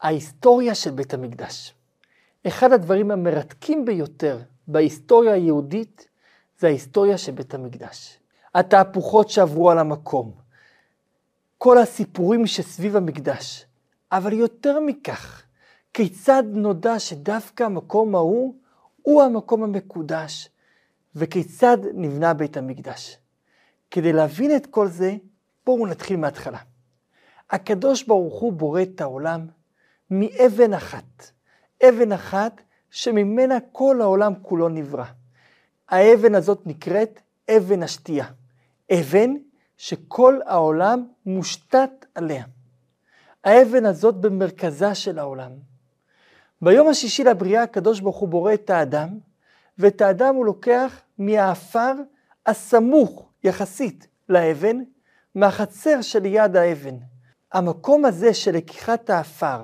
ההיסטוריה של בית המקדש. אחד הדברים המרתקים ביותר בהיסטוריה היהודית זה ההיסטוריה של בית המקדש. התהפוכות שעברו על המקום, כל הסיפורים שסביב המקדש, אבל יותר מכך, כיצד נודע שדווקא המקום ההוא הוא המקום המקודש, וכיצד נבנה בית המקדש. כדי להבין את כל זה, בואו נתחיל מההתחלה. הקדוש ברוך הוא בורא את העולם מאבן אחת, אבן אחת שממנה כל העולם כולו נברא. האבן הזאת נקראת אבן השתייה. אבן שכל העולם מושתת עליה. האבן הזאת במרכזה של העולם. ביום השישי לבריאה הקדוש ברוך הוא בורא את האדם, ואת האדם הוא לוקח מהעפר הסמוך יחסית לאבן, מהחצר שליד האבן. המקום הזה של לקיחת העפר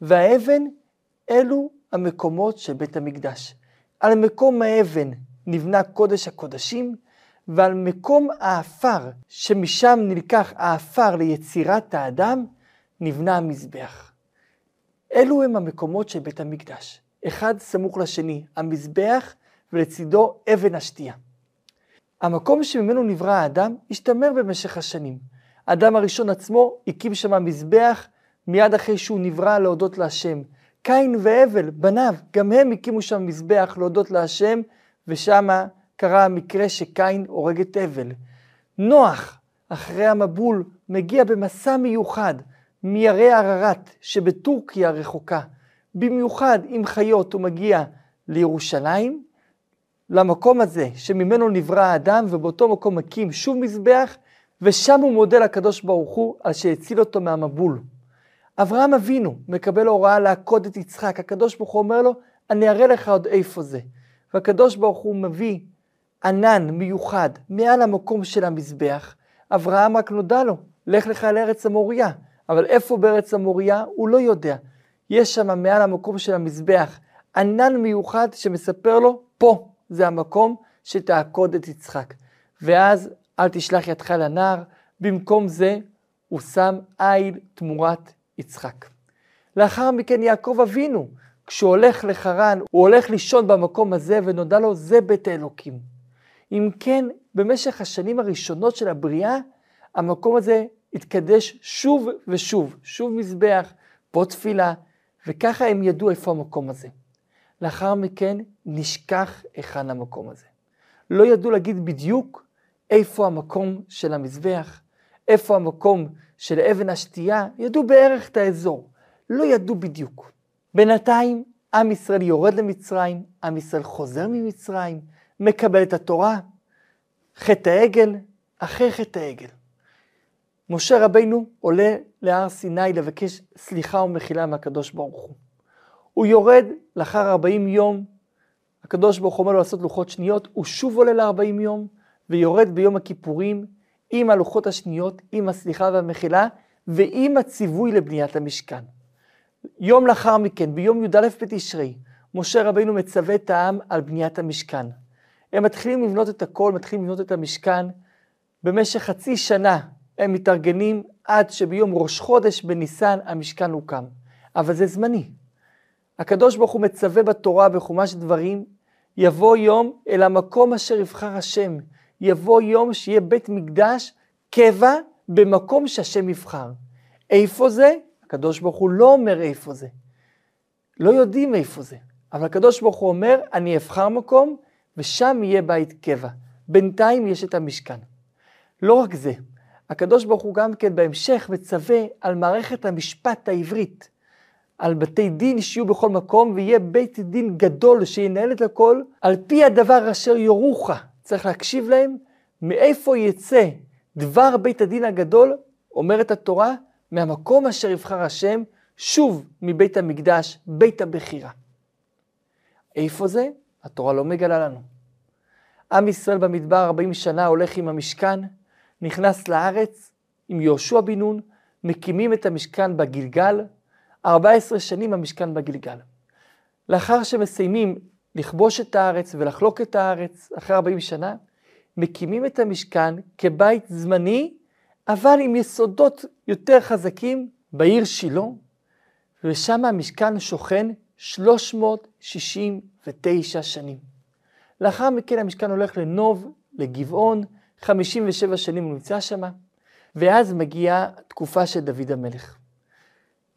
והאבן, אלו המקומות של בית המקדש. על מקום האבן נבנה קודש הקודשים, ועל מקום העפר, שמשם נלקח העפר ליצירת האדם, נבנה המזבח. אלו הם המקומות של בית המקדש. אחד סמוך לשני, המזבח ולצידו אבן השתייה. המקום שממנו נברא האדם השתמר במשך השנים. האדם הראשון עצמו הקים שם מזבח מיד אחרי שהוא נברא להודות להשם. קין והבל, בניו, גם הם הקימו שם מזבח להודות להשם, ושם קרה המקרה שקין הורג את הבל. נוח, אחרי המבול, מגיע במסע מיוחד מירי ערערת שבטורקיה הרחוקה. במיוחד עם חיות הוא מגיע לירושלים, למקום הזה שממנו נברא האדם, ובאותו מקום מקים שוב מזבח, ושם הוא מודה לקדוש ברוך הוא על שהציל אותו מהמבול. אברהם אבינו מקבל הוראה לעקוד את יצחק, הקדוש ברוך הוא אומר לו, אני אראה לך עוד איפה זה. והקדוש ברוך הוא מביא ענן מיוחד מעל המקום של המזבח, אברהם רק נודע לו, לך לך לארץ המוריה. אבל איפה בארץ המוריה? הוא לא יודע. יש שם מעל המקום של המזבח ענן מיוחד שמספר לו, פה זה המקום שתעקוד את יצחק. ואז אל תשלח ידך לנער, במקום זה הוא שם איל תמורת יצחק. לאחר מכן יעקב אבינו, כשהוא הולך לחרן, הוא הולך לישון במקום הזה ונודע לו זה בית האלוקים. אם כן, במשך השנים הראשונות של הבריאה, המקום הזה התקדש שוב ושוב, שוב מזבח, פה תפילה, וככה הם ידעו איפה המקום הזה. לאחר מכן נשכח היכן המקום הזה. לא ידעו להגיד בדיוק איפה המקום של המזבח, איפה המקום של אבן השתייה, ידעו בערך את האזור, לא ידעו בדיוק. בינתיים עם ישראל יורד למצרים, עם ישראל חוזר ממצרים, מקבל את התורה, חטא העגל, אחרי חטא העגל. משה רבינו עולה להר סיני לבקש סליחה ומחילה מהקדוש ברוך הוא. הוא יורד לאחר 40 יום, הקדוש ברוך הוא אומר לו לעשות לוחות שניות, הוא שוב עולה ל-40 יום, ויורד ביום הכיפורים עם הלוחות השניות, עם הסליחה והמחילה, ועם הציווי לבניית המשכן. יום לאחר מכן, ביום י"א בתשרי, משה רבינו מצווה את העם על בניית המשכן. הם מתחילים לבנות את הכל, מתחילים לבנות את המשכן. במשך חצי שנה הם מתארגנים עד שביום ראש חודש בניסן המשכן הוקם. אבל זה זמני. הקדוש ברוך הוא מצווה בתורה בחומש דברים, יבוא יום אל המקום אשר יבחר השם. יבוא יום שיהיה בית מקדש קבע במקום שהשם יבחר. איפה זה? הקדוש ברוך הוא לא אומר איפה זה. לא יודעים איפה זה. אבל הקדוש ברוך הוא אומר, אני אבחר מקום ושם יהיה בית קבע. בינתיים יש את המשכן. לא רק זה, הקדוש ברוך הוא גם כן בהמשך מצווה על מערכת המשפט העברית, על בתי דין שיהיו בכל מקום, ויהיה בית דין גדול שינהל את הכל, על פי הדבר אשר יורוך. צריך להקשיב להם, מאיפה יצא דבר בית הדין הגדול, אומרת התורה, מהמקום אשר יבחר השם, שוב מבית המקדש, בית הבחירה. איפה זה? התורה לא מגלה לנו. עם ישראל במדבר 40 שנה הולך עם המשכן, נכנס לארץ עם יהושע בן נון, מקימים את המשכן בגלגל, 14 שנים המשכן בגלגל. לאחר שמסיימים לכבוש את הארץ ולחלוק את הארץ, אחרי 40 שנה, מקימים את המשכן כבית זמני, אבל עם יסודות יותר חזקים בעיר שילה, ושם המשכן שוכן 369 שנים. לאחר מכן המשכן הולך לנוב, לגבעון, 57 שנים הוא נמצא שם, ואז מגיעה תקופה של דוד המלך.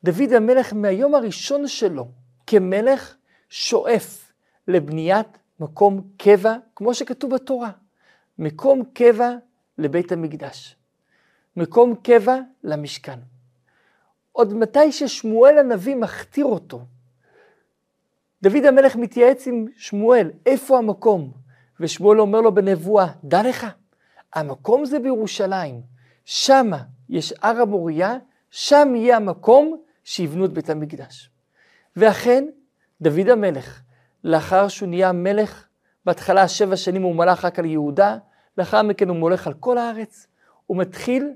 דוד המלך מהיום הראשון שלו כמלך שואף לבניית מקום קבע, כמו שכתוב בתורה, מקום קבע לבית המקדש, מקום קבע למשכן. עוד מתי ששמואל הנביא מכתיר אותו, דוד המלך מתייעץ עם שמואל, איפה המקום? ושמואל אומר לו בנבואה, דע לך, המקום זה בירושלים, שמה יש הר המוריה, שם יהיה המקום שיבנו את בית המקדש. ואכן, דוד המלך, לאחר שהוא נהיה מלך, בהתחלה שבע שנים הוא מלך רק על יהודה, לאחר מכן הוא מולך על כל הארץ, הוא מתחיל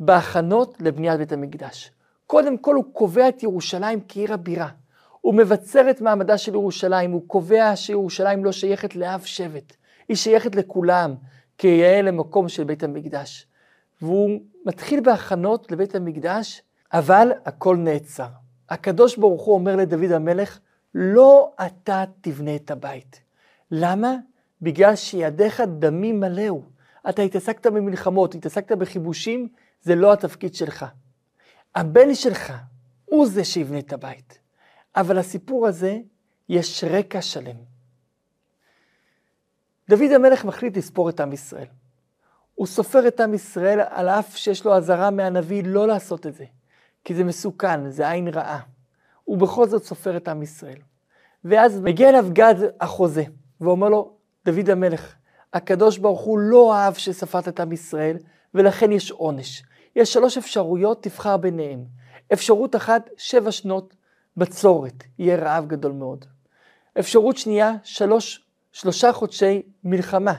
בהכנות לבניית בית המקדש. קודם כל הוא קובע את ירושלים כעיר הבירה. הוא מבצר את מעמדה של ירושלים, הוא קובע שירושלים לא שייכת לאף שבט, היא שייכת לכולם, כיאה למקום של בית המקדש. והוא מתחיל בהכנות לבית המקדש, אבל הכל נעצר. הקדוש ברוך הוא אומר לדוד המלך, לא אתה תבנה את הבית. למה? בגלל שידיך דמים מלאו. אתה התעסקת במלחמות, התעסקת בכיבושים, זה לא התפקיד שלך. הבן שלך הוא זה שיבנה את הבית. אבל לסיפור הזה יש רקע שלם. דוד המלך מחליט לספור את עם ישראל. הוא סופר את עם ישראל על אף שיש לו אזהרה מהנביא לא לעשות את זה, כי זה מסוכן, זה עין רעה. הוא בכל זאת סופר את עם ישראל. ואז מגיע אליו גד החוזה, ואומר לו, דוד המלך, הקדוש ברוך הוא לא אהב שספרת את עם ישראל, ולכן יש עונש. יש שלוש אפשרויות, תבחר ביניהם. אפשרות אחת, שבע שנות בצורת, יהיה רעב גדול מאוד. אפשרות שנייה, שלוש, שלושה חודשי מלחמה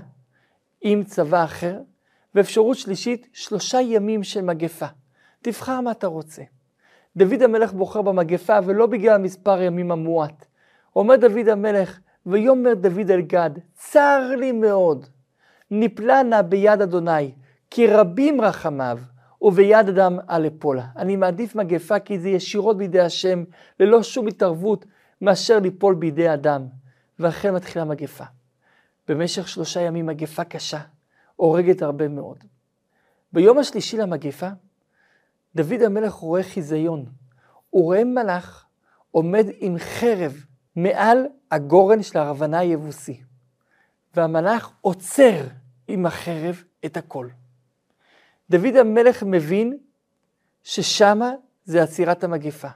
עם צבא אחר, ואפשרות שלישית, שלושה ימים של מגפה. תבחר מה אתה רוצה. דוד המלך בוחר במגפה ולא בגלל מספר ימים המועט. אומר דוד המלך, ויאמר דוד אל גד, צר לי מאוד, נפלה נא ביד אדוני, כי רבים רחמיו, וביד אדם אל אפולה. אני מעדיף מגפה כי זה ישירות בידי השם, ללא שום התערבות, מאשר ליפול בידי אדם. ואכן מתחילה מגפה. במשך שלושה ימים מגפה קשה, הורגת הרבה מאוד. ביום השלישי למגפה, דוד המלך רואה חיזיון. הוא רואה מלאך עומד עם חרב מעל הגורן של הרוונה היבוסי. והמלאך עוצר עם החרב את הכל. דוד המלך מבין ששמה זה עצירת המגפה.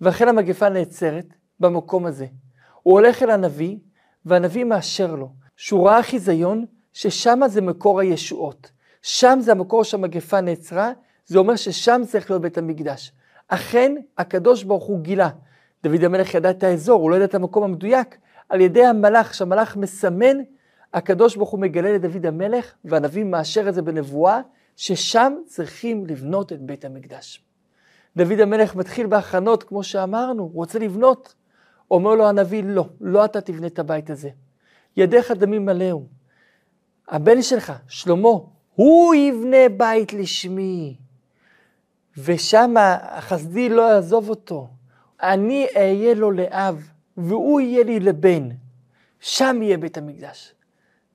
ואכן המגפה נעצרת במקום הזה. הוא הולך אל הנביא, והנביא מאשר לו, שהוא ראה חיזיון ששמה זה מקור הישועות. שם זה המקור שהמגפה נעצרה, זה אומר ששם צריך להיות בית המקדש. אכן, הקדוש ברוך הוא גילה. דוד המלך ידע את האזור, הוא לא ידע את המקום המדויק. על ידי המלאך, שהמלאך מסמן, הקדוש ברוך הוא מגלה לדוד המלך, והנביא מאשר את זה בנבואה, ששם צריכים לבנות את בית המקדש. דוד המלך מתחיל בהכנות, כמו שאמרנו, הוא רוצה לבנות. אומר לו הנביא, לא, לא אתה תבנה את הבית הזה. ידיך דמים מלאו. הבן שלך, שלמה, הוא יבנה בית לשמי. ושם החסדי לא יעזוב אותו. אני אהיה לו לאב, והוא יהיה לי לבן. שם יהיה בית המקדש.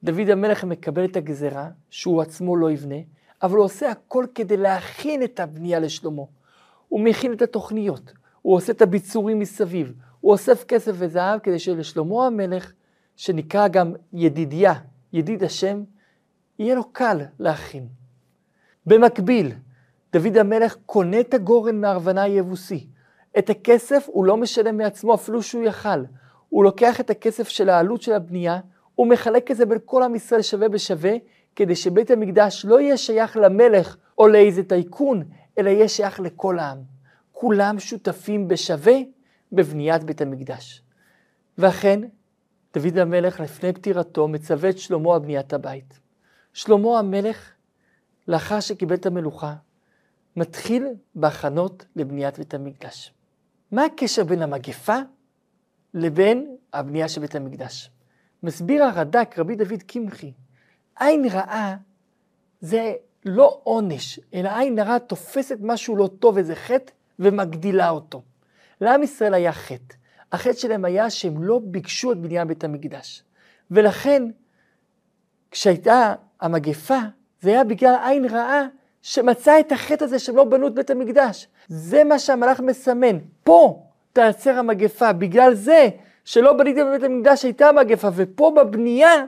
דוד המלך מקבל את הגזרה, שהוא עצמו לא יבנה, אבל הוא עושה הכל כדי להכין את הבנייה לשלמה. הוא מכין את התוכניות, הוא עושה את הביצורים מסביב, הוא אוסף כסף וזהב כדי שלשלמה המלך, שנקרא גם ידידיה, ידיד השם, יהיה לו קל להכין. במקביל, דוד המלך קונה את הגורן מהרוונה היבוסי. את הכסף הוא לא משלם מעצמו אפילו שהוא יכל. הוא לוקח את הכסף של העלות של הבנייה, הוא מחלק את זה בין כל עם ישראל שווה בשווה, כדי שבית המקדש לא יהיה שייך למלך או לאיזה טייקון, אלא יהיה שייך לכל העם. כולם שותפים בשווה בבניית בית המקדש. ואכן, דוד המלך לפני פטירתו מצווה את שלמה על בניית הבית. שלמה המלך, לאחר שקיבל את המלוכה, מתחיל בהכנות לבניית בית המקדש. מה הקשר בין המגפה לבין הבנייה של בית המקדש? מסביר הרד"ק, רבי דוד קמחי, עין רעה זה לא עונש, אלא עין רעה תופסת משהו לא טוב, איזה חטא, ומגדילה אותו. לעם ישראל היה חטא. החטא שלהם היה שהם לא ביקשו את בניין בית המקדש. ולכן, כשהייתה המגפה, זה היה בגלל עין רעה שמצא את החטא הזה שהם לא בנו את בית המקדש. זה מה שהמלאך מסמן. פה תעצר המגפה. בגלל זה שלא בניתם בבית המקדש הייתה מגפה, ופה בבנייה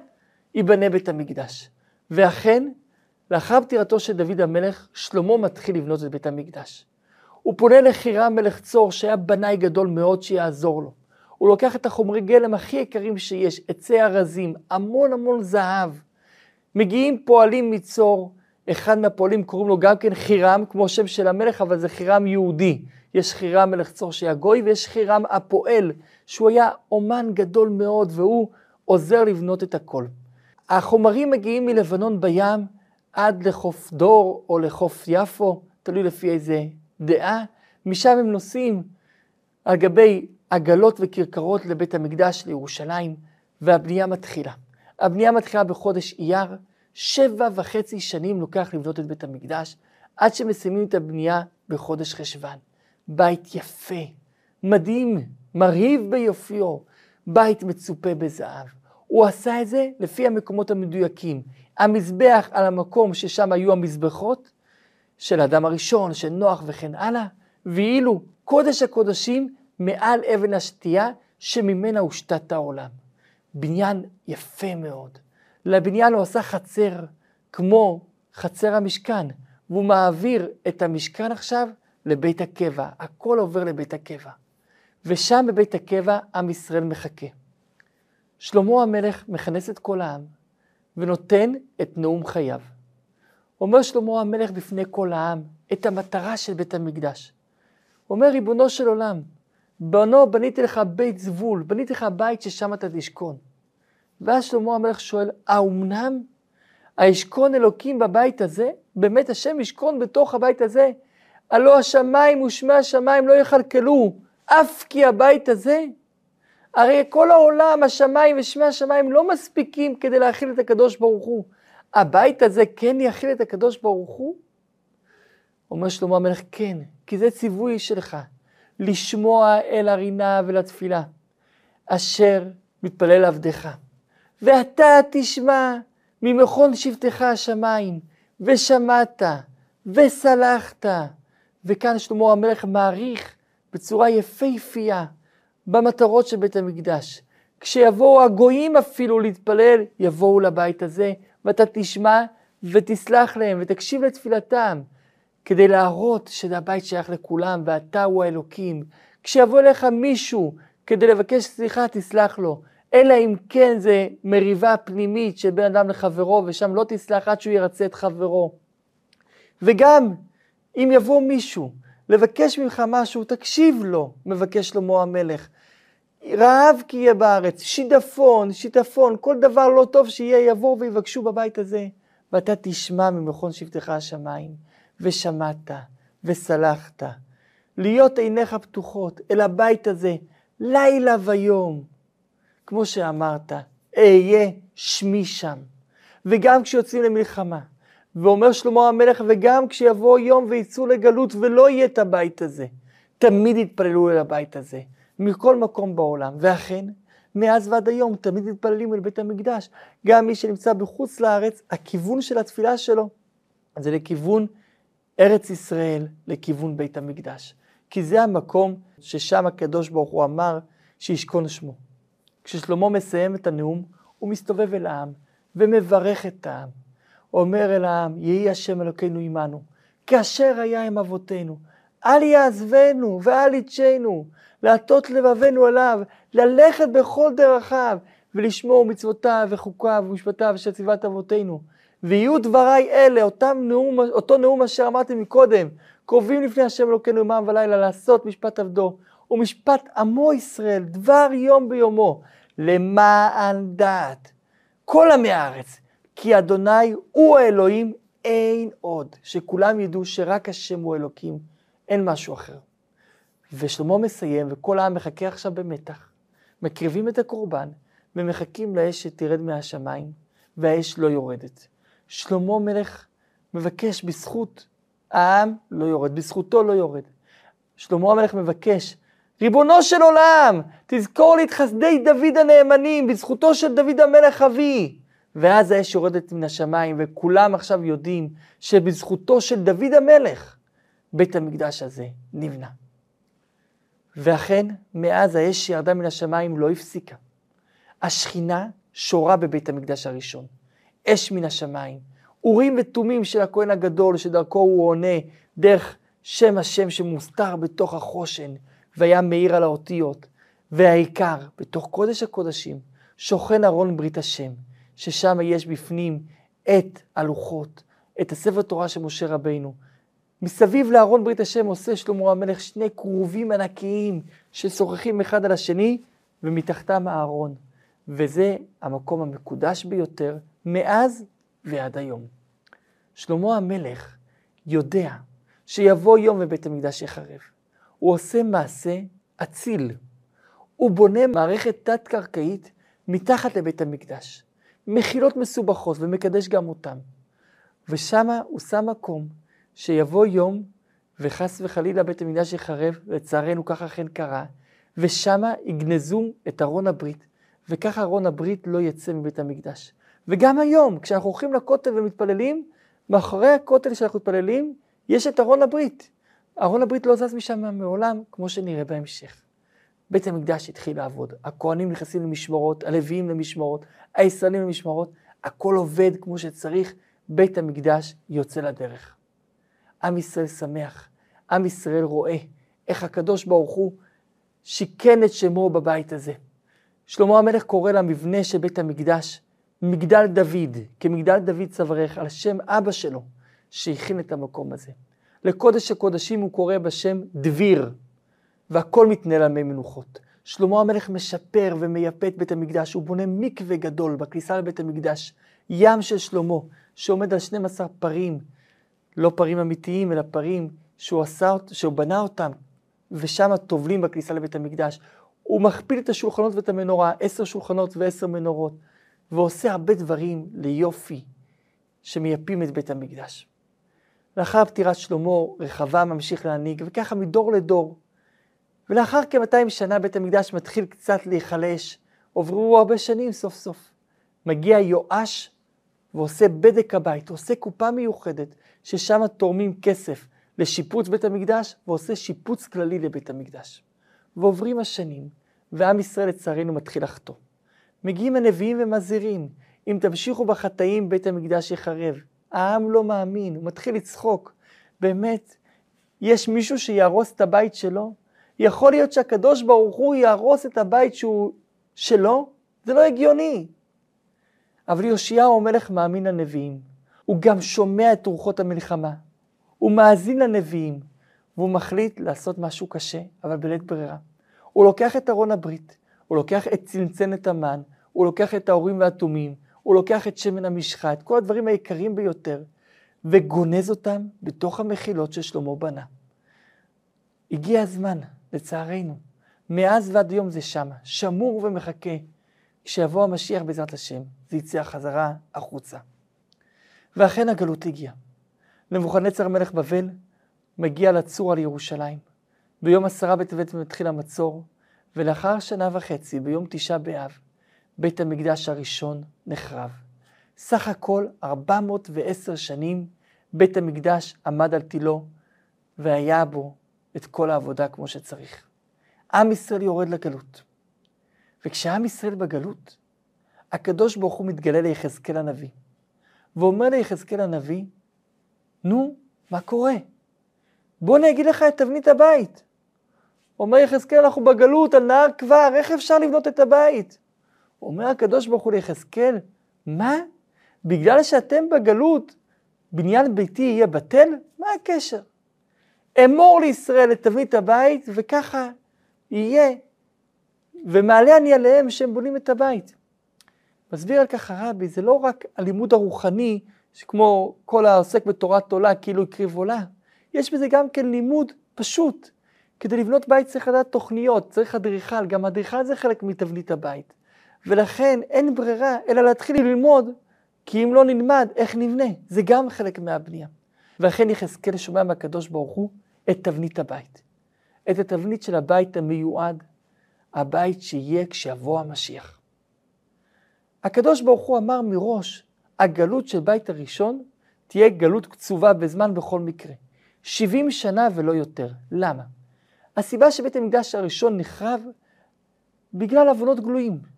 ייבנה בית המקדש. ואכן, לאחר פטירתו של דוד המלך, שלמה מתחיל לבנות את בית המקדש. הוא פונה לחירם מלך צור, שהיה בנאי גדול מאוד שיעזור לו. הוא לוקח את החומרי גלם הכי יקרים שיש, עצי ארזים, המון המון זהב. מגיעים פועלים מצור, אחד מהפועלים קוראים לו גם כן חירם, כמו שם של המלך, אבל זה חירם יהודי. יש חירם מלך צור שהיה גוי, ויש חירם הפועל, שהוא היה אומן גדול מאוד, והוא עוזר לבנות את הכל. החומרים מגיעים מלבנון בים עד לחוף דור או לחוף יפו, תלוי לפי איזה דעה. משם הם נוסעים על גבי עגלות וכרכרות לבית המקדש לירושלים, והבנייה מתחילה. הבנייה מתחילה בחודש אייר, שבע וחצי שנים לוקח לבנות את בית המקדש, עד שמסיימים את הבנייה בחודש חשוון. בית יפה, מדהים, מרהיב ביופיו, בית מצופה בזהב. הוא עשה את זה לפי המקומות המדויקים. המזבח על המקום ששם היו המזבחות של האדם הראשון, של נוח וכן הלאה, ואילו קודש הקודשים מעל אבן השתייה שממנה הושתת העולם. בניין יפה מאוד. לבניין הוא עשה חצר כמו חצר המשכן, והוא מעביר את המשכן עכשיו לבית הקבע. הכל עובר לבית הקבע. ושם בבית הקבע עם ישראל מחכה. שלמה המלך מכנס את כל העם ונותן את נאום חייו. אומר שלמה המלך בפני כל העם את המטרה של בית המקדש. אומר ריבונו של עולם, בנו בניתי לך בית זבול, בניתי לך בית ששם אתה תשכון. ואז שלמה המלך שואל, האומנם הישכון אלוקים בבית הזה? באמת השם ישכון בתוך הבית הזה? הלא השמיים ושמי השמיים לא יכלכלו, אף כי הבית הזה? הרי כל העולם, השמיים ושמי השמיים לא מספיקים כדי להכיל את הקדוש ברוך הוא. הבית הזה כן יכיל את הקדוש ברוך הוא? אומר שלמה המלך, כן, כי זה ציווי שלך, לשמוע אל הרינה ולתפילה, אשר מתפלל עבדך. ואתה תשמע ממכון שבטך השמיים, ושמעת, וסלחת. וכאן שלמה המלך מעריך בצורה יפהפייה במטרות של בית המקדש. כשיבואו הגויים אפילו להתפלל, יבואו לבית הזה, ואתה תשמע ותסלח להם ותקשיב לתפילתם, כדי להראות שהבית שייך לכולם ואתה הוא האלוקים. כשיבוא אליך מישהו כדי לבקש סליחה, תסלח לו. אלא אם כן זה מריבה פנימית של בין אדם לחברו, ושם לא תסלח עד שהוא ירצה את חברו. וגם אם יבוא מישהו לבקש ממך משהו, תקשיב לו, מבקש שלמה המלך. רעב כי יהיה בארץ, שידפון, שיטפון, כל דבר לא טוב שיהיה, יבואו ויבקשו בבית הזה. ואתה תשמע ממכון שבטך השמיים, ושמעת, וסלחת. להיות עיניך פתוחות אל הבית הזה, לילה ויום. כמו שאמרת, אהיה שמי שם. וגם כשיוצאים למלחמה, ואומר שלמה המלך, וגם כשיבוא יום ויצאו לגלות ולא יהיה את הבית הזה, תמיד יתפללו אל הבית הזה, מכל מקום בעולם. ואכן, מאז ועד היום תמיד מתפללים אל בית המקדש. גם מי שנמצא בחוץ לארץ, הכיוון של התפילה שלו זה לכיוון ארץ ישראל, לכיוון בית המקדש. כי זה המקום ששם הקדוש ברוך הוא אמר שישכון שמו. כששלמה מסיים את הנאום, הוא מסתובב אל העם ומברך את העם. אומר אל העם, יהי השם אלוקינו עמנו, כאשר היה עם אבותינו. אל יעזבנו ואל ידשנו, להטות לבבנו אליו, ללכת בכל דרכיו, ולשמור מצוותיו וחוקיו ומשפטיו של צבאת אבותינו. ויהיו דבריי אלה, אותם נאום, אותו נאום אשר אמרתי מקודם, קרובים לפני השם אלוקינו יומם ולילה לעשות משפט עבדו, ומשפט עמו ישראל, דבר יום ביומו, למען דעת כל עמי הארץ, כי אדוני הוא האלוהים, אין עוד. שכולם ידעו שרק השם הוא אלוקים, אין משהו אחר. ושלמה מסיים, וכל העם מחכה עכשיו במתח. מקריבים את הקורבן, ומחכים לאש שתרד מהשמיים, והאש לא יורדת. שלמה מלך מבקש בזכות העם לא יורד, בזכותו לא יורד. שלמה המלך מבקש ריבונו של עולם, תזכור לי את חסדי דוד הנאמנים, בזכותו של דוד המלך אבי. ואז האש יורדת מן השמיים, וכולם עכשיו יודעים שבזכותו של דוד המלך, בית המקדש הזה נבנה. ואכן, מאז האש שירדה מן השמיים לא הפסיקה. השכינה שורה בבית המקדש הראשון. אש מן השמיים. אורים ותומים של הכהן הגדול, שדרכו הוא עונה דרך שם השם שמוסתר בתוך החושן, והיה מאיר על האותיות. והעיקר, בתוך קודש הקודשים, שוכן ארון ברית השם, ששם יש בפנים את הלוחות, את הספר תורה של משה רבינו. מסביב לארון ברית השם עושה שלמה המלך שני כרובים ענקיים ששוחחים אחד על השני, ומתחתם הארון. וזה המקום המקודש ביותר מאז ועד היום. שלמה המלך יודע שיבוא יום ובית המקדש יחרב. הוא עושה מעשה אציל. הוא בונה מערכת תת-קרקעית מתחת לבית המקדש. מחילות מסובכות ומקדש גם אותם. ושמה הוא שם מקום שיבוא יום וחס וחלילה בית המקדש יחרב, לצערנו כך אכן קרה, ושמה יגנזו את ארון הברית, וככה ארון הברית לא יצא מבית המקדש. וגם היום, כשאנחנו הולכים לכותל ומתפללים, מאחורי הכותל שאנחנו מתפללים, יש את ארון הברית. ארון הברית לא זז משם מעולם, כמו שנראה בהמשך. בית המקדש התחיל לעבוד, הכוהנים נכנסים למשמרות, הלוויים למשמרות, הישראלים למשמרות, הכל עובד כמו שצריך, בית המקדש יוצא לדרך. עם ישראל שמח, עם ישראל רואה איך הקדוש ברוך הוא שיכן את שמו בבית הזה. שלמה המלך קורא למבנה של בית המקדש מגדל דוד, כמגדל דוד צווארך, על שם אבא שלו, שהכין את המקום הזה. לקודש הקודשים הוא קורא בשם דביר, והכל מתנהל על מי מנוחות. שלמה המלך משפר ומייפה את בית המקדש, הוא בונה מקווה גדול בכניסה לבית המקדש, ים של שלמה, שעומד על 12 פרים, לא פרים אמיתיים, אלא פרים שהוא, עשה, שהוא בנה אותם, ושם טובלים בכניסה לבית המקדש. הוא מכפיל את השולחנות ואת המנורה, עשר שולחנות ועשר מנורות, ועושה הרבה דברים ליופי שמייפים את בית המקדש. לאחר פטירת שלמה, רחבה ממשיך להנהיג, וככה מדור לדור. ולאחר כ-200 שנה בית המקדש מתחיל קצת להיחלש, עוברו הרבה שנים סוף סוף. מגיע יואש ועושה בדק הבית, עושה קופה מיוחדת, ששם תורמים כסף לשיפוץ בית המקדש, ועושה שיפוץ כללי לבית המקדש. ועוברים השנים, ועם ישראל לצערנו מתחיל לחטוא. מגיעים הנביאים ומזהירים, אם תמשיכו בחטאים בית המקדש יחרב. העם לא מאמין, הוא מתחיל לצחוק. באמת, יש מישהו שיהרוס את הבית שלו? יכול להיות שהקדוש ברוך הוא יהרוס את הבית שהוא שלו? זה לא הגיוני. אבל יאשיהו המלך מאמין לנביאים. הוא גם שומע את רוחות המלחמה. הוא מאזין לנביאים, והוא מחליט לעשות משהו קשה, אבל בלית ברירה. הוא לוקח את ארון הברית, הוא לוקח את צנצנת המן, הוא לוקח את האורים והתומים, הוא לוקח את שמן המשחה, את כל הדברים היקרים ביותר, וגונז אותם בתוך המחילות ששלמה בנה. הגיע הזמן, לצערנו. מאז ועד היום זה שמה, שמור ומחכה. כשיבוא המשיח בעזרת השם, זה יצא חזרה החוצה. ואכן הגלות הגיעה. נבוכדנצר מלך בבל מגיע לצור על ירושלים. ביום עשרה בטבת מתחיל המצור, ולאחר שנה וחצי, ביום תשעה באב, בית המקדש הראשון נחרב. סך הכל 410 שנים בית המקדש עמד על תילו, והיה בו את כל העבודה כמו שצריך. עם ישראל יורד לגלות. וכשעם ישראל בגלות, הקדוש ברוך הוא מתגלה ליחזקאל הנביא, ואומר ליחזקאל הנביא, נו, מה קורה? בוא אני אגיד לך את תבנית הבית. אומר יחזקאל, אנחנו בגלות, על נהר כבר, איך אפשר לבנות את הבית? אומר הקדוש ברוך הוא ליחזקאל, מה? בגלל שאתם בגלות, בניין ביתי יהיה בטל? מה הקשר? אמור לישראל את תבנית הבית, וככה יהיה. ומעלה אני עליהם שהם בונים את הבית. מסביר על כך הרבי, זה לא רק הלימוד הרוחני, שכמו כל העוסק בתורת עולה כאילו הקריב עולה, יש בזה גם כן לימוד פשוט. כדי לבנות בית צריך לדעת תוכניות, צריך אדריכל, גם אדריכל זה חלק מתבנית הבית. ולכן אין ברירה אלא להתחיל ללמוד, כי אם לא נלמד, איך נבנה? זה גם חלק מהבנייה. ואכן יחזקאל שומע מהקדוש ברוך הוא את תבנית הבית. את התבנית של הבית המיועד, הבית שיהיה כשיבוא המשיח. הקדוש ברוך הוא אמר מראש, הגלות של בית הראשון תהיה גלות קצובה בזמן בכל מקרה. 70 שנה ולא יותר. למה? הסיבה שבית המקדש הראשון נחרב בגלל עוונות גלויים.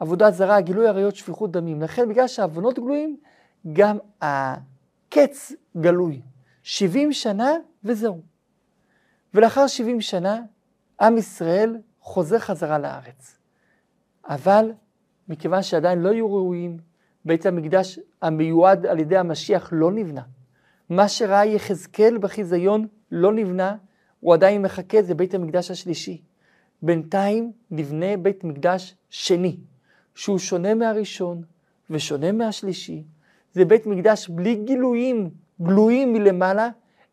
עבודת זרה, גילוי עריות, שפיכות דמים. לכן בגלל שהעוונות גלויים, גם הקץ גלוי. 70 שנה וזהו. ולאחר 70 שנה, עם ישראל חוזר חזרה לארץ. אבל מכיוון שעדיין לא היו ראויים, בית המקדש המיועד על ידי המשיח לא נבנה. מה שראה יחזקאל בחיזיון לא נבנה, הוא עדיין מחכה, זה בית המקדש השלישי. בינתיים נבנה בית מקדש שני, שהוא שונה מהראשון ושונה מהשלישי. זה בית מקדש בלי גילויים גלויים מלמעלה,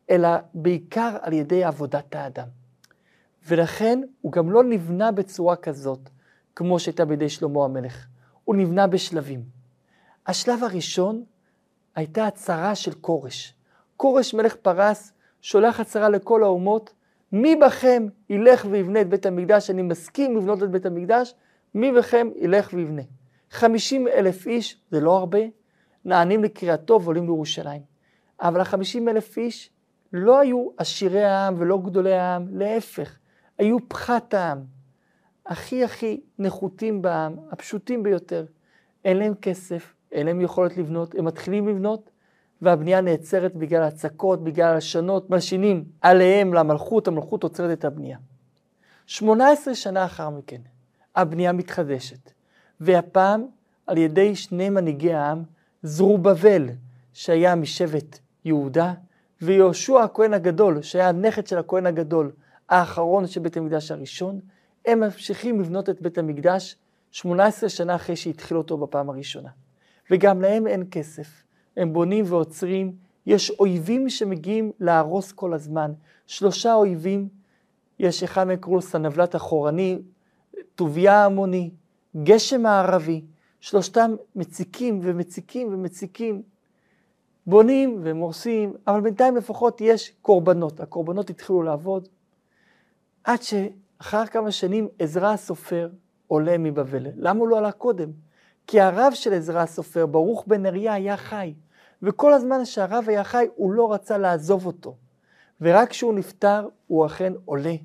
אלא בעיקר על ידי עבודת האדם. ולכן הוא גם לא נבנה בצורה כזאת, כמו שהייתה בידי שלמה המלך. הוא נבנה בשלבים. השלב הראשון הייתה הצהרה של כורש. כורש מלך פרס שולח הצהרה לכל האומות, מי בכם ילך ויבנה את בית המקדש, אני מסכים לבנות את בית המקדש, מי בכם ילך ויבנה. חמישים אלף איש, זה לא הרבה, נענים לקריאתו ועולים לירושלים. אבל החמישים אלף איש לא היו עשירי העם ולא גדולי העם, להפך, היו פחת העם. הכי הכי נחותים בעם, הפשוטים ביותר. אין להם כסף, אין להם יכולת לבנות, הם מתחילים לבנות, והבנייה נעצרת בגלל הצקות, בגלל הלשנות, מלשינים עליהם למלכות, המלכות עוצרת את הבנייה. 18 שנה לאחר מכן, הבנייה מתחדשת, והפעם על ידי שני מנהיגי העם, זרובבל, שהיה משבט יהודה, ויהושע הכהן הגדול, שהיה הנכד של הכהן הגדול, האחרון של בית המקדש הראשון, הם ממשיכים לבנות את בית המקדש 18 שנה אחרי שהתחיל אותו בפעם הראשונה. וגם להם אין כסף. הם בונים ועוצרים, יש אויבים שמגיעים להרוס כל הזמן. שלושה אויבים, יש אחד מהם קראו לו סנבלת אחורני, טוביה המוני, גשם הערבי, שלושתם מציקים ומציקים ומציקים. בונים והם הורסים, אבל בינתיים לפחות יש קורבנות. הקורבנות התחילו לעבוד, עד שאחר כמה שנים עזרא הסופר עולה מבבל. למה הוא לא עלה קודם? כי הרב של עזרא הסופר, ברוך בן אריה, היה חי. וכל הזמן שהרב היה חי, הוא לא רצה לעזוב אותו. ורק כשהוא נפטר, הוא אכן עולה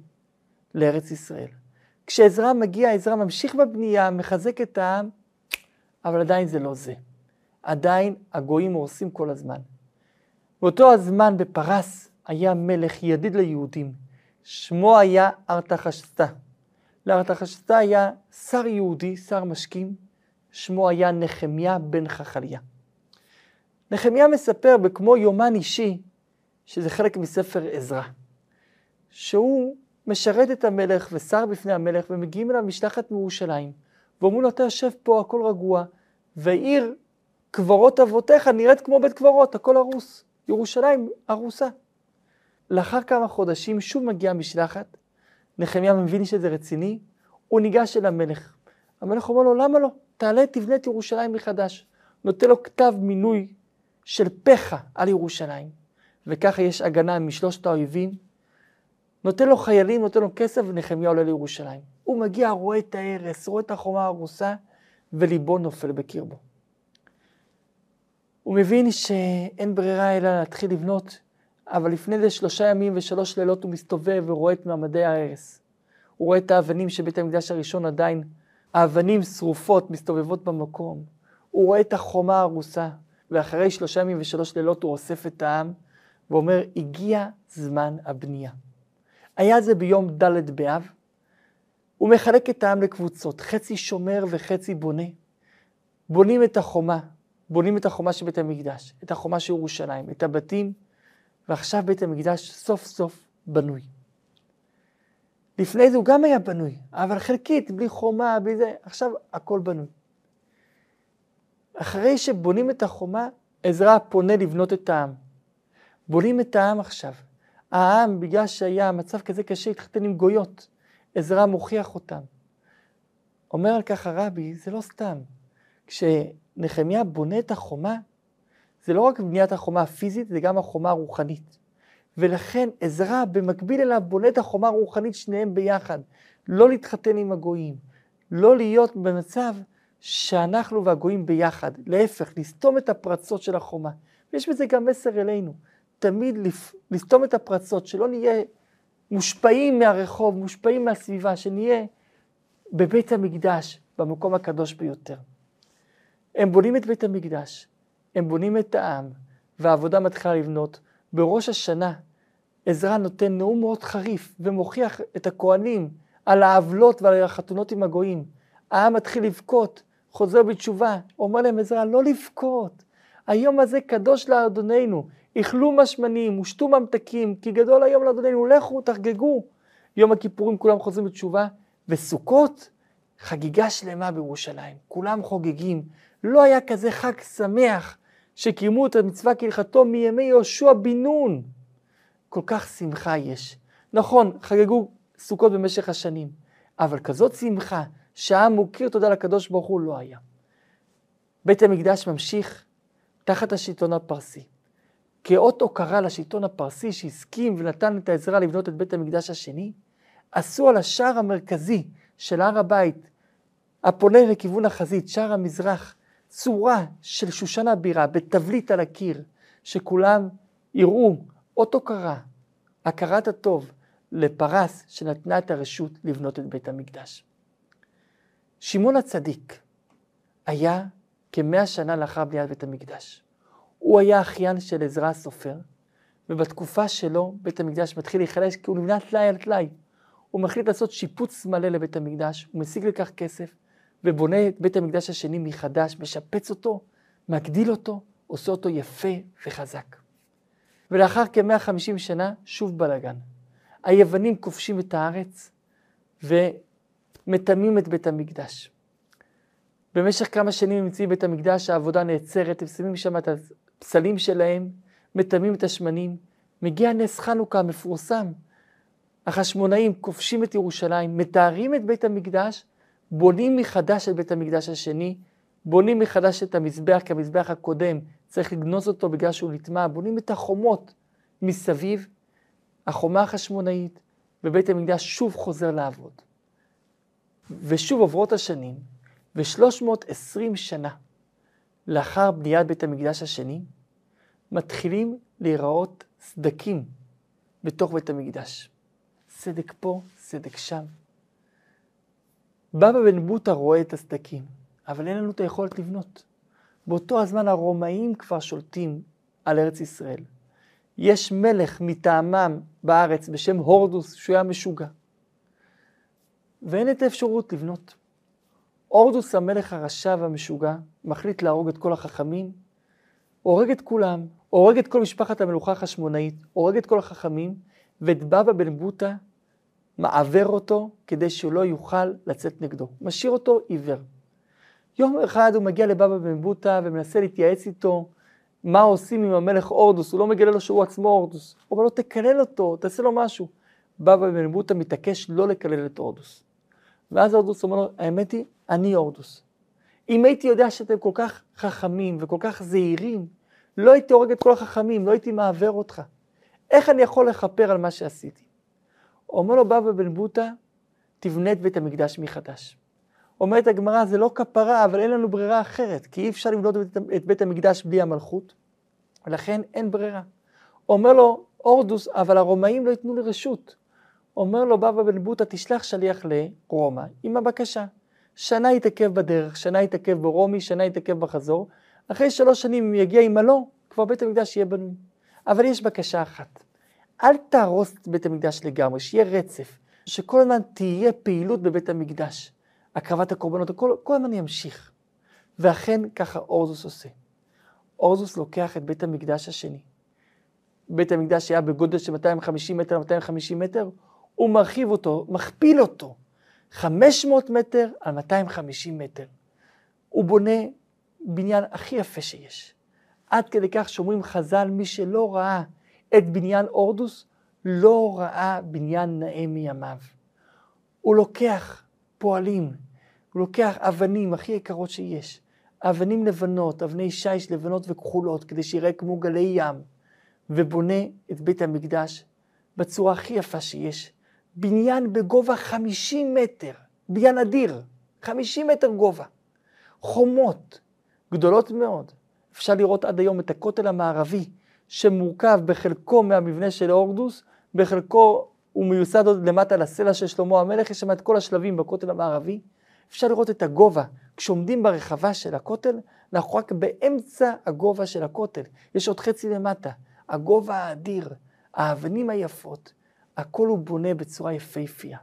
לארץ ישראל. כשעזרא מגיע, עזרא ממשיך בבנייה, מחזק את העם, אבל עדיין זה לא זה. עדיין הגויים הורסים כל הזמן. באותו הזמן בפרס היה מלך ידיד ליהודים, שמו היה ארתחשסתא. לארתחשסתא היה שר יהודי, שר משקים, שמו היה נחמיה בן חכליה. נחמיה מספר בכמו יומן אישי, שזה חלק מספר עזרא, שהוא משרת את המלך ושר בפני המלך, ומגיעים אליו משלחת מירושלים, ואומרים לו, אתה יושב פה, הכל רגוע, ועיר קברות אבותיך נראית כמו בית קברות, הכל הרוס. ירושלים הרוסה. לאחר כמה חודשים שוב מגיעה משלחת, נחמיה מבין שזה רציני, הוא ניגש אל המלך. המלך אומר לו, למה לא? תעלה, תבנה את ירושלים מחדש. נותן לו כתב מינוי של פחה על ירושלים, וככה יש הגנה משלושת האויבים. נותן לו חיילים, נותן לו כסף, ונחמיה עולה לירושלים. הוא מגיע, רואה את ההרס, רואה את החומה הרוסה, וליבו נופל בקרבו. הוא מבין שאין ברירה אלא להתחיל לבנות, אבל לפני זה שלושה ימים ושלוש לילות הוא מסתובב ורואה את מעמדי ההרס. הוא רואה את האבנים של בית המקדש הראשון עדיין, האבנים שרופות מסתובבות במקום. הוא רואה את החומה הרוסה, ואחרי שלושה ימים ושלוש לילות הוא אוסף את העם, ואומר, הגיע זמן הבנייה. היה זה ביום ד' באב, הוא מחלק את העם לקבוצות, חצי שומר וחצי בונה. בונים את החומה, בונים את החומה של בית המקדש, את החומה של ירושלים, את הבתים, ועכשיו בית המקדש סוף סוף בנוי. לפני זה הוא גם היה בנוי, אבל חלקית, בלי חומה, בלי זה, עכשיו הכל בנוי. אחרי שבונים את החומה, עזרא פונה לבנות את העם. בונים את העם עכשיו. העם, בגלל שהיה מצב כזה קשה, התחתן עם גויות. עזרא מוכיח אותם. אומר על כך הרבי, זה לא סתם. כשנחמיה בונה את החומה, זה לא רק בניית החומה הפיזית, זה גם החומה הרוחנית. ולכן עזרא במקביל אליו בונה את החומה הרוחנית שניהם ביחד. לא להתחתן עם הגויים, לא להיות במצב שאנחנו והגויים ביחד, להפך, לסתום את הפרצות של החומה. ויש בזה גם מסר אלינו, תמיד לסתום את הפרצות, שלא נהיה מושפעים מהרחוב, מושפעים מהסביבה, שנהיה בבית המקדש, במקום הקדוש ביותר. הם בונים את בית המקדש, הם בונים את העם, והעבודה מתחילה לבנות. בראש השנה עזרא נותן נאום מאוד חריף ומוכיח את הכהנים על העוולות ועל החתונות עם הגויים. העם מתחיל לבכות, חוזר בתשובה, אומר להם עזרא לא לבכות, היום הזה קדוש לאדוננו, איכלו משמנים ושתו ממתקים, כי גדול היום לאדוננו, לכו תחגגו. יום הכיפורים כולם חוזרים בתשובה, וסוכות, חגיגה שלמה בירושלים, כולם חוגגים. לא היה כזה חג שמח שקיימו את המצווה כהלכתו מימי יהושע בן נון. כל כך שמחה יש. נכון, חגגו סוכות במשך השנים, אבל כזאת שמחה שהעם מוקיר תודה לקדוש ברוך הוא לא היה. בית המקדש ממשיך תחת השלטון הפרסי. כאות הוקרה לשלטון הפרסי שהסכים ונתן את העזרה לבנות את בית המקדש השני, עשו על השער המרכזי של הר הבית, הפונה לכיוון החזית, שער המזרח, צורה של שושנה בירה בתבליט על הקיר, שכולם יראו אות הוקרה, הכרת הטוב לפרס שנתנה את הרשות לבנות את בית המקדש. שמעון הצדיק היה כמאה שנה לאחר בניית בית המקדש. הוא היה אחיין של עזרא הסופר, ובתקופה שלו בית המקדש מתחיל להיחלש כי הוא נבנה טלאי על טלאי. הוא מחליט לעשות שיפוץ מלא לבית המקדש, הוא משיג לכך כסף, ובונה את בית המקדש השני מחדש, משפץ אותו, מגדיל אותו, עושה אותו יפה וחזק. ולאחר כ-150 שנה, שוב בלאגן. היוונים כובשים את הארץ ומטמאים את בית המקדש. במשך כמה שנים הם נמצאים בבית המקדש, העבודה נעצרת, הם שמים שם את הפסלים שלהם, מטמאים את השמנים. מגיע נס חנוכה המפורסם. החשמונאים כובשים את ירושלים, מתארים את בית המקדש, בונים מחדש את בית המקדש השני, בונים מחדש את המזבח, כי המזבח הקודם צריך לגנוז אותו בגלל שהוא נטמע, בונים את החומות מסביב, החומה החשמונאית, ובית המקדש שוב חוזר לעבוד. ושוב עוברות השנים, ו-320 שנה לאחר בניית בית המקדש השני, מתחילים להיראות סדקים בתוך בית המקדש. סדק פה, סדק שם. בבא בן בוטה רואה את הסדקים, אבל אין לנו את היכולת לבנות. באותו הזמן הרומאים כבר שולטים על ארץ ישראל. יש מלך מטעמם בארץ בשם הורדוס, שהוא היה משוגע. ואין את האפשרות לבנות. הורדוס המלך הרשע והמשוגע מחליט להרוג את כל החכמים, הורג את כולם, הורג את כל משפחת המלוכה החשמונאית, הורג את כל החכמים, ואת בבא בן בוטה מעוור אותו כדי שהוא לא יוכל לצאת נגדו. משאיר אותו עיוור. יום אחד הוא מגיע לבבא בן בוטה ומנסה להתייעץ איתו מה עושים עם המלך הורדוס, הוא לא מגלה לו שהוא עצמו הורדוס. הוא אומר לו, תקלל אותו, תעשה לו משהו. בבא בן בוטה מתעקש לא לקלל את הורדוס. ואז הורדוס אומר לו, האמת היא, אני הורדוס. אם הייתי יודע שאתם כל כך חכמים וכל כך זהירים, לא הייתי הורג את כל החכמים, לא הייתי מעוור אותך. איך אני יכול לכפר על מה שעשיתי? אומר לו בבא בן בוטה, תבנה את בית המקדש מחדש. אומרת הגמרא, זה לא כפרה, אבל אין לנו ברירה אחרת, כי אי אפשר לבנות את בית המקדש בלי המלכות, ולכן אין ברירה. אומר לו, אורדוס, אבל הרומאים לא ייתנו לי רשות. אומר לו בבא בן בוטה, תשלח שליח לרומא עם הבקשה. שנה יתעכב בדרך, שנה יתעכב ברומי, שנה יתעכב בחזור. אחרי שלוש שנים, אם יגיע עם הלא, כבר בית המקדש יהיה בנוי. אבל יש בקשה אחת, אל תהרוס את בית המקדש לגמרי, שיהיה רצף, שכל הזמן תהיה פעילות בבית המקדש. הקרבת הקורבנות, כל, כל הזמן ימשיך. ואכן ככה אורזוס עושה. אורזוס לוקח את בית המקדש השני. בית המקדש היה בגודל של 250 מטר 250 מטר, הוא מרחיב אותו, מכפיל אותו, 500 מטר על 250 מטר. הוא בונה בניין הכי יפה שיש. עד כדי כך שאומרים חז"ל, מי שלא ראה את בניין אורדוס, לא ראה בניין נאה מימיו. הוא לוקח פועלים, הוא לוקח אבנים הכי יקרות שיש, אבנים לבנות, אבני שיש לבנות וכחולות, כדי שיראה כמו גלי ים, ובונה את בית המקדש בצורה הכי יפה שיש. בניין בגובה 50 מטר, בניין אדיר, 50 מטר גובה. חומות גדולות מאוד. אפשר לראות עד היום את הכותל המערבי, שמורכב בחלקו מהמבנה של הורדוס, בחלקו הוא מיוסד עוד למטה לסלע של שלמה המלך, יש שם את כל השלבים בכותל המערבי. אפשר לראות את הגובה. כשעומדים ברחבה של הכותל, אנחנו רק באמצע הגובה של הכותל. יש עוד חצי למטה. הגובה האדיר, האבנים היפות, הכל הוא בונה בצורה יפהפייה.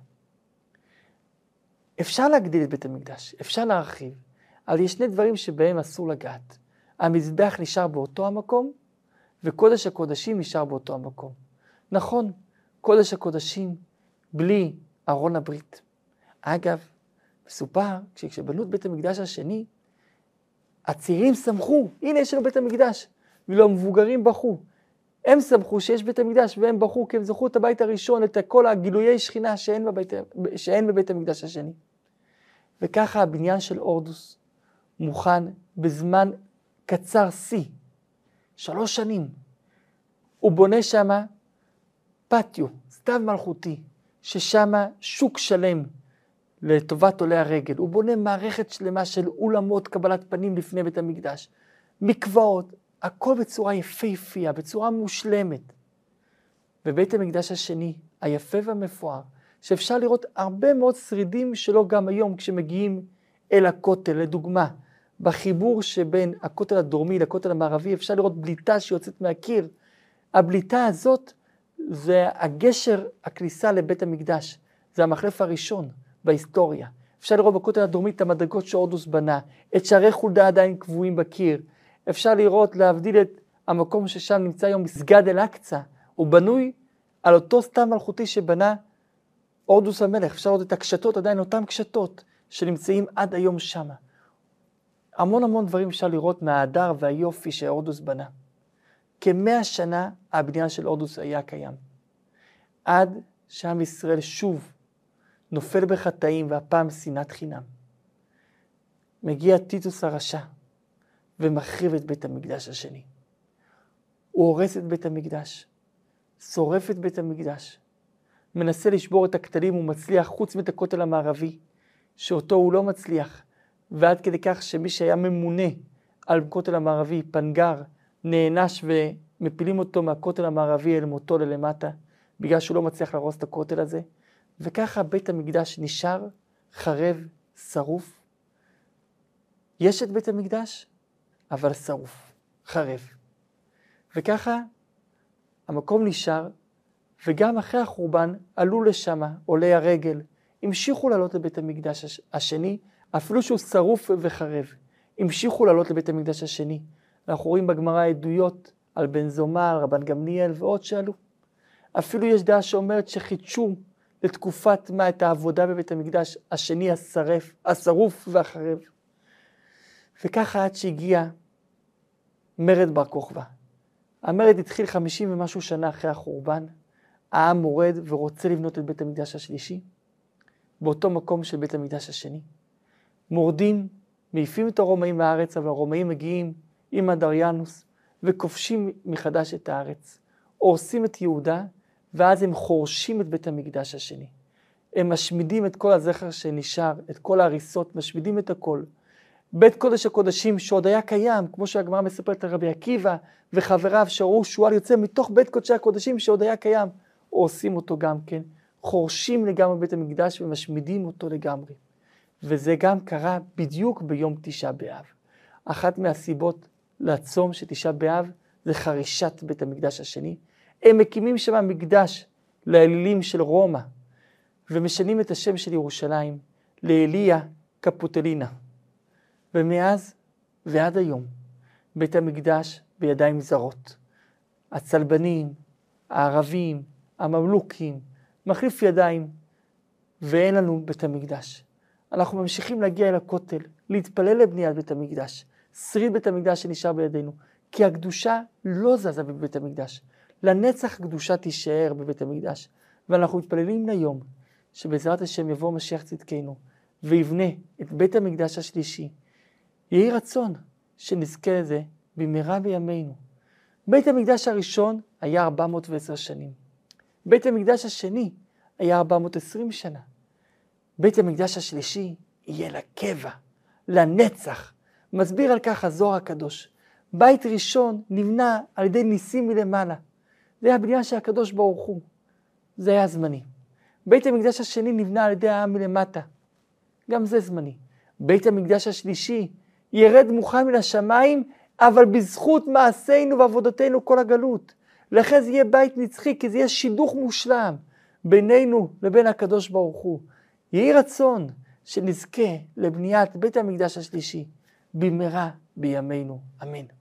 אפשר להגדיל את בית המקדש, אפשר להרחיב, אבל יש שני דברים שבהם אסור לגעת. המזבח נשאר באותו המקום, וקודש הקודשים נשאר באותו המקום. נכון, קודש הקודשים בלי ארון הברית. אגב, מסופר שכשבנו את בית המקדש השני, הצעירים שמחו, הנה יש לנו בית המקדש, ואילו המבוגרים בכו. הם שמחו שיש בית המקדש והם בכו כי הם זכו את הבית הראשון, את כל הגילויי שכינה שאין בבית, שאין בבית המקדש השני. וככה הבניין של הורדוס מוכן בזמן קצר שיא, שלוש שנים. הוא בונה שמה פטיו, סתיו מלכותי, ששמה שוק שלם לטובת עולי הרגל. הוא בונה מערכת שלמה של אולמות קבלת פנים לפני בית המקדש, מקוואות, הכל בצורה יפהפייה, בצורה מושלמת. בבית המקדש השני, היפה והמפואר, שאפשר לראות הרבה מאוד שרידים שלו גם היום כשמגיעים אל הכותל, לדוגמה, בחיבור שבין הכותל הדרומי לכותל המערבי אפשר לראות בליטה שיוצאת מהקיר. הבליטה הזאת זה הגשר הכניסה לבית המקדש, זה המחלף הראשון בהיסטוריה. אפשר לראות בכותל הדרומי את המדרגות שהורדוס בנה, את שערי חולדה עדיין קבועים בקיר. אפשר לראות, להבדיל את המקום ששם נמצא היום מסגד אל-אקצא, הוא בנוי על אותו סתם מלכותי שבנה הורדוס המלך. אפשר לראות את הקשתות, עדיין אותן קשתות שנמצאים עד היום שמה. המון המון דברים אפשר לראות מההדר והיופי שהורדוס בנה. כמאה שנה הבניין של הורדוס היה קיים. עד שעם ישראל שוב נופל בחטאים והפעם שנאת חינם. מגיע טיטוס הרשע ומחריב את בית המקדש השני. הוא הורס את בית המקדש, שורף את בית המקדש, מנסה לשבור את הכתלים ומצליח חוץ מבית הכותל המערבי, שאותו הוא לא מצליח, ועד כדי כך שמי שהיה ממונה על הכותל המערבי, פנגר, נענש ומפילים אותו מהכותל המערבי אל מותו ללמטה, בגלל שהוא לא מצליח להרוס את הכותל הזה. וככה בית המקדש נשאר חרב, שרוף. יש את בית המקדש, אבל שרוף, חרב. וככה המקום נשאר, וגם אחרי החורבן עלו לשם עולי הרגל, המשיכו לעלות לבית המקדש השני, אפילו שהוא שרוף וחרב. המשיכו לעלות לבית המקדש השני. אנחנו רואים בגמרא עדויות על בן זומא, על רבן גמליאל ועוד שעלו. אפילו יש דעה שאומרת שחידשו לתקופת מה את העבודה בבית המקדש השני השרף, השרוף והחרב. וככה עד שהגיע מרד בר כוכבא. המרד התחיל חמישים ומשהו שנה אחרי החורבן. העם מורד ורוצה לבנות את בית המקדש השלישי, באותו מקום של בית המקדש השני. מורדים, מעיפים את הרומאים מהארץ, אבל הרומאים מגיעים עם הדריאנוס וכובשים מחדש את הארץ. הורסים את יהודה, ואז הם חורשים את בית המקדש השני. הם משמידים את כל הזכר שנשאר, את כל ההריסות, משמידים את הכל. בית קודש הקודשים שעוד היה קיים, כמו שהגמרא מספרת על רבי עקיבא וחבריו שראו שועל יוצא מתוך בית קודשי הקודשים שעוד היה קיים, הורסים אותו גם כן, חורשים לגמרי בית המקדש ומשמידים אותו לגמרי. וזה גם קרה בדיוק ביום תשעה באב. אחת מהסיבות לצום של תשעה באב זה חרישת בית המקדש השני. הם מקימים שם מקדש לאלילים של רומא, ומשנים את השם של ירושלים לאליה קפוטלינה. ומאז ועד היום בית המקדש בידיים זרות. הצלבנים, הערבים, הממלוכים, מחליף ידיים, ואין לנו בית המקדש. אנחנו ממשיכים להגיע אל הכותל, להתפלל לבניית בית המקדש, שריד בית המקדש שנשאר בידינו, כי הקדושה לא זזה בבית המקדש. לנצח קדושה תישאר בבית המקדש. ואנחנו מתפללים ליום שבעזרת השם יבוא משיח צדקנו ויבנה את בית המקדש השלישי. יהי רצון שנזכה לזה במהרה בימינו. בית המקדש הראשון היה 410 שנים. בית המקדש השני היה 420 שנה. בית המקדש השלישי יהיה לקבע, לנצח. מסביר על כך הזוהר הקדוש. בית ראשון נבנה על ידי ניסים מלמעלה. זה היה בניין של הקדוש ברוך הוא. זה היה זמני. בית המקדש השני נבנה על ידי העם מלמטה. גם זה זמני. בית המקדש השלישי ירד מוכן מן השמיים, אבל בזכות מעשינו ועבודתנו כל הגלות. לכן זה יהיה בית נצחי, כי זה יהיה שידוך מושלם בינינו לבין הקדוש ברוך הוא. יהי רצון שנזכה לבניית בית המקדש השלישי במהרה בימינו. אמן.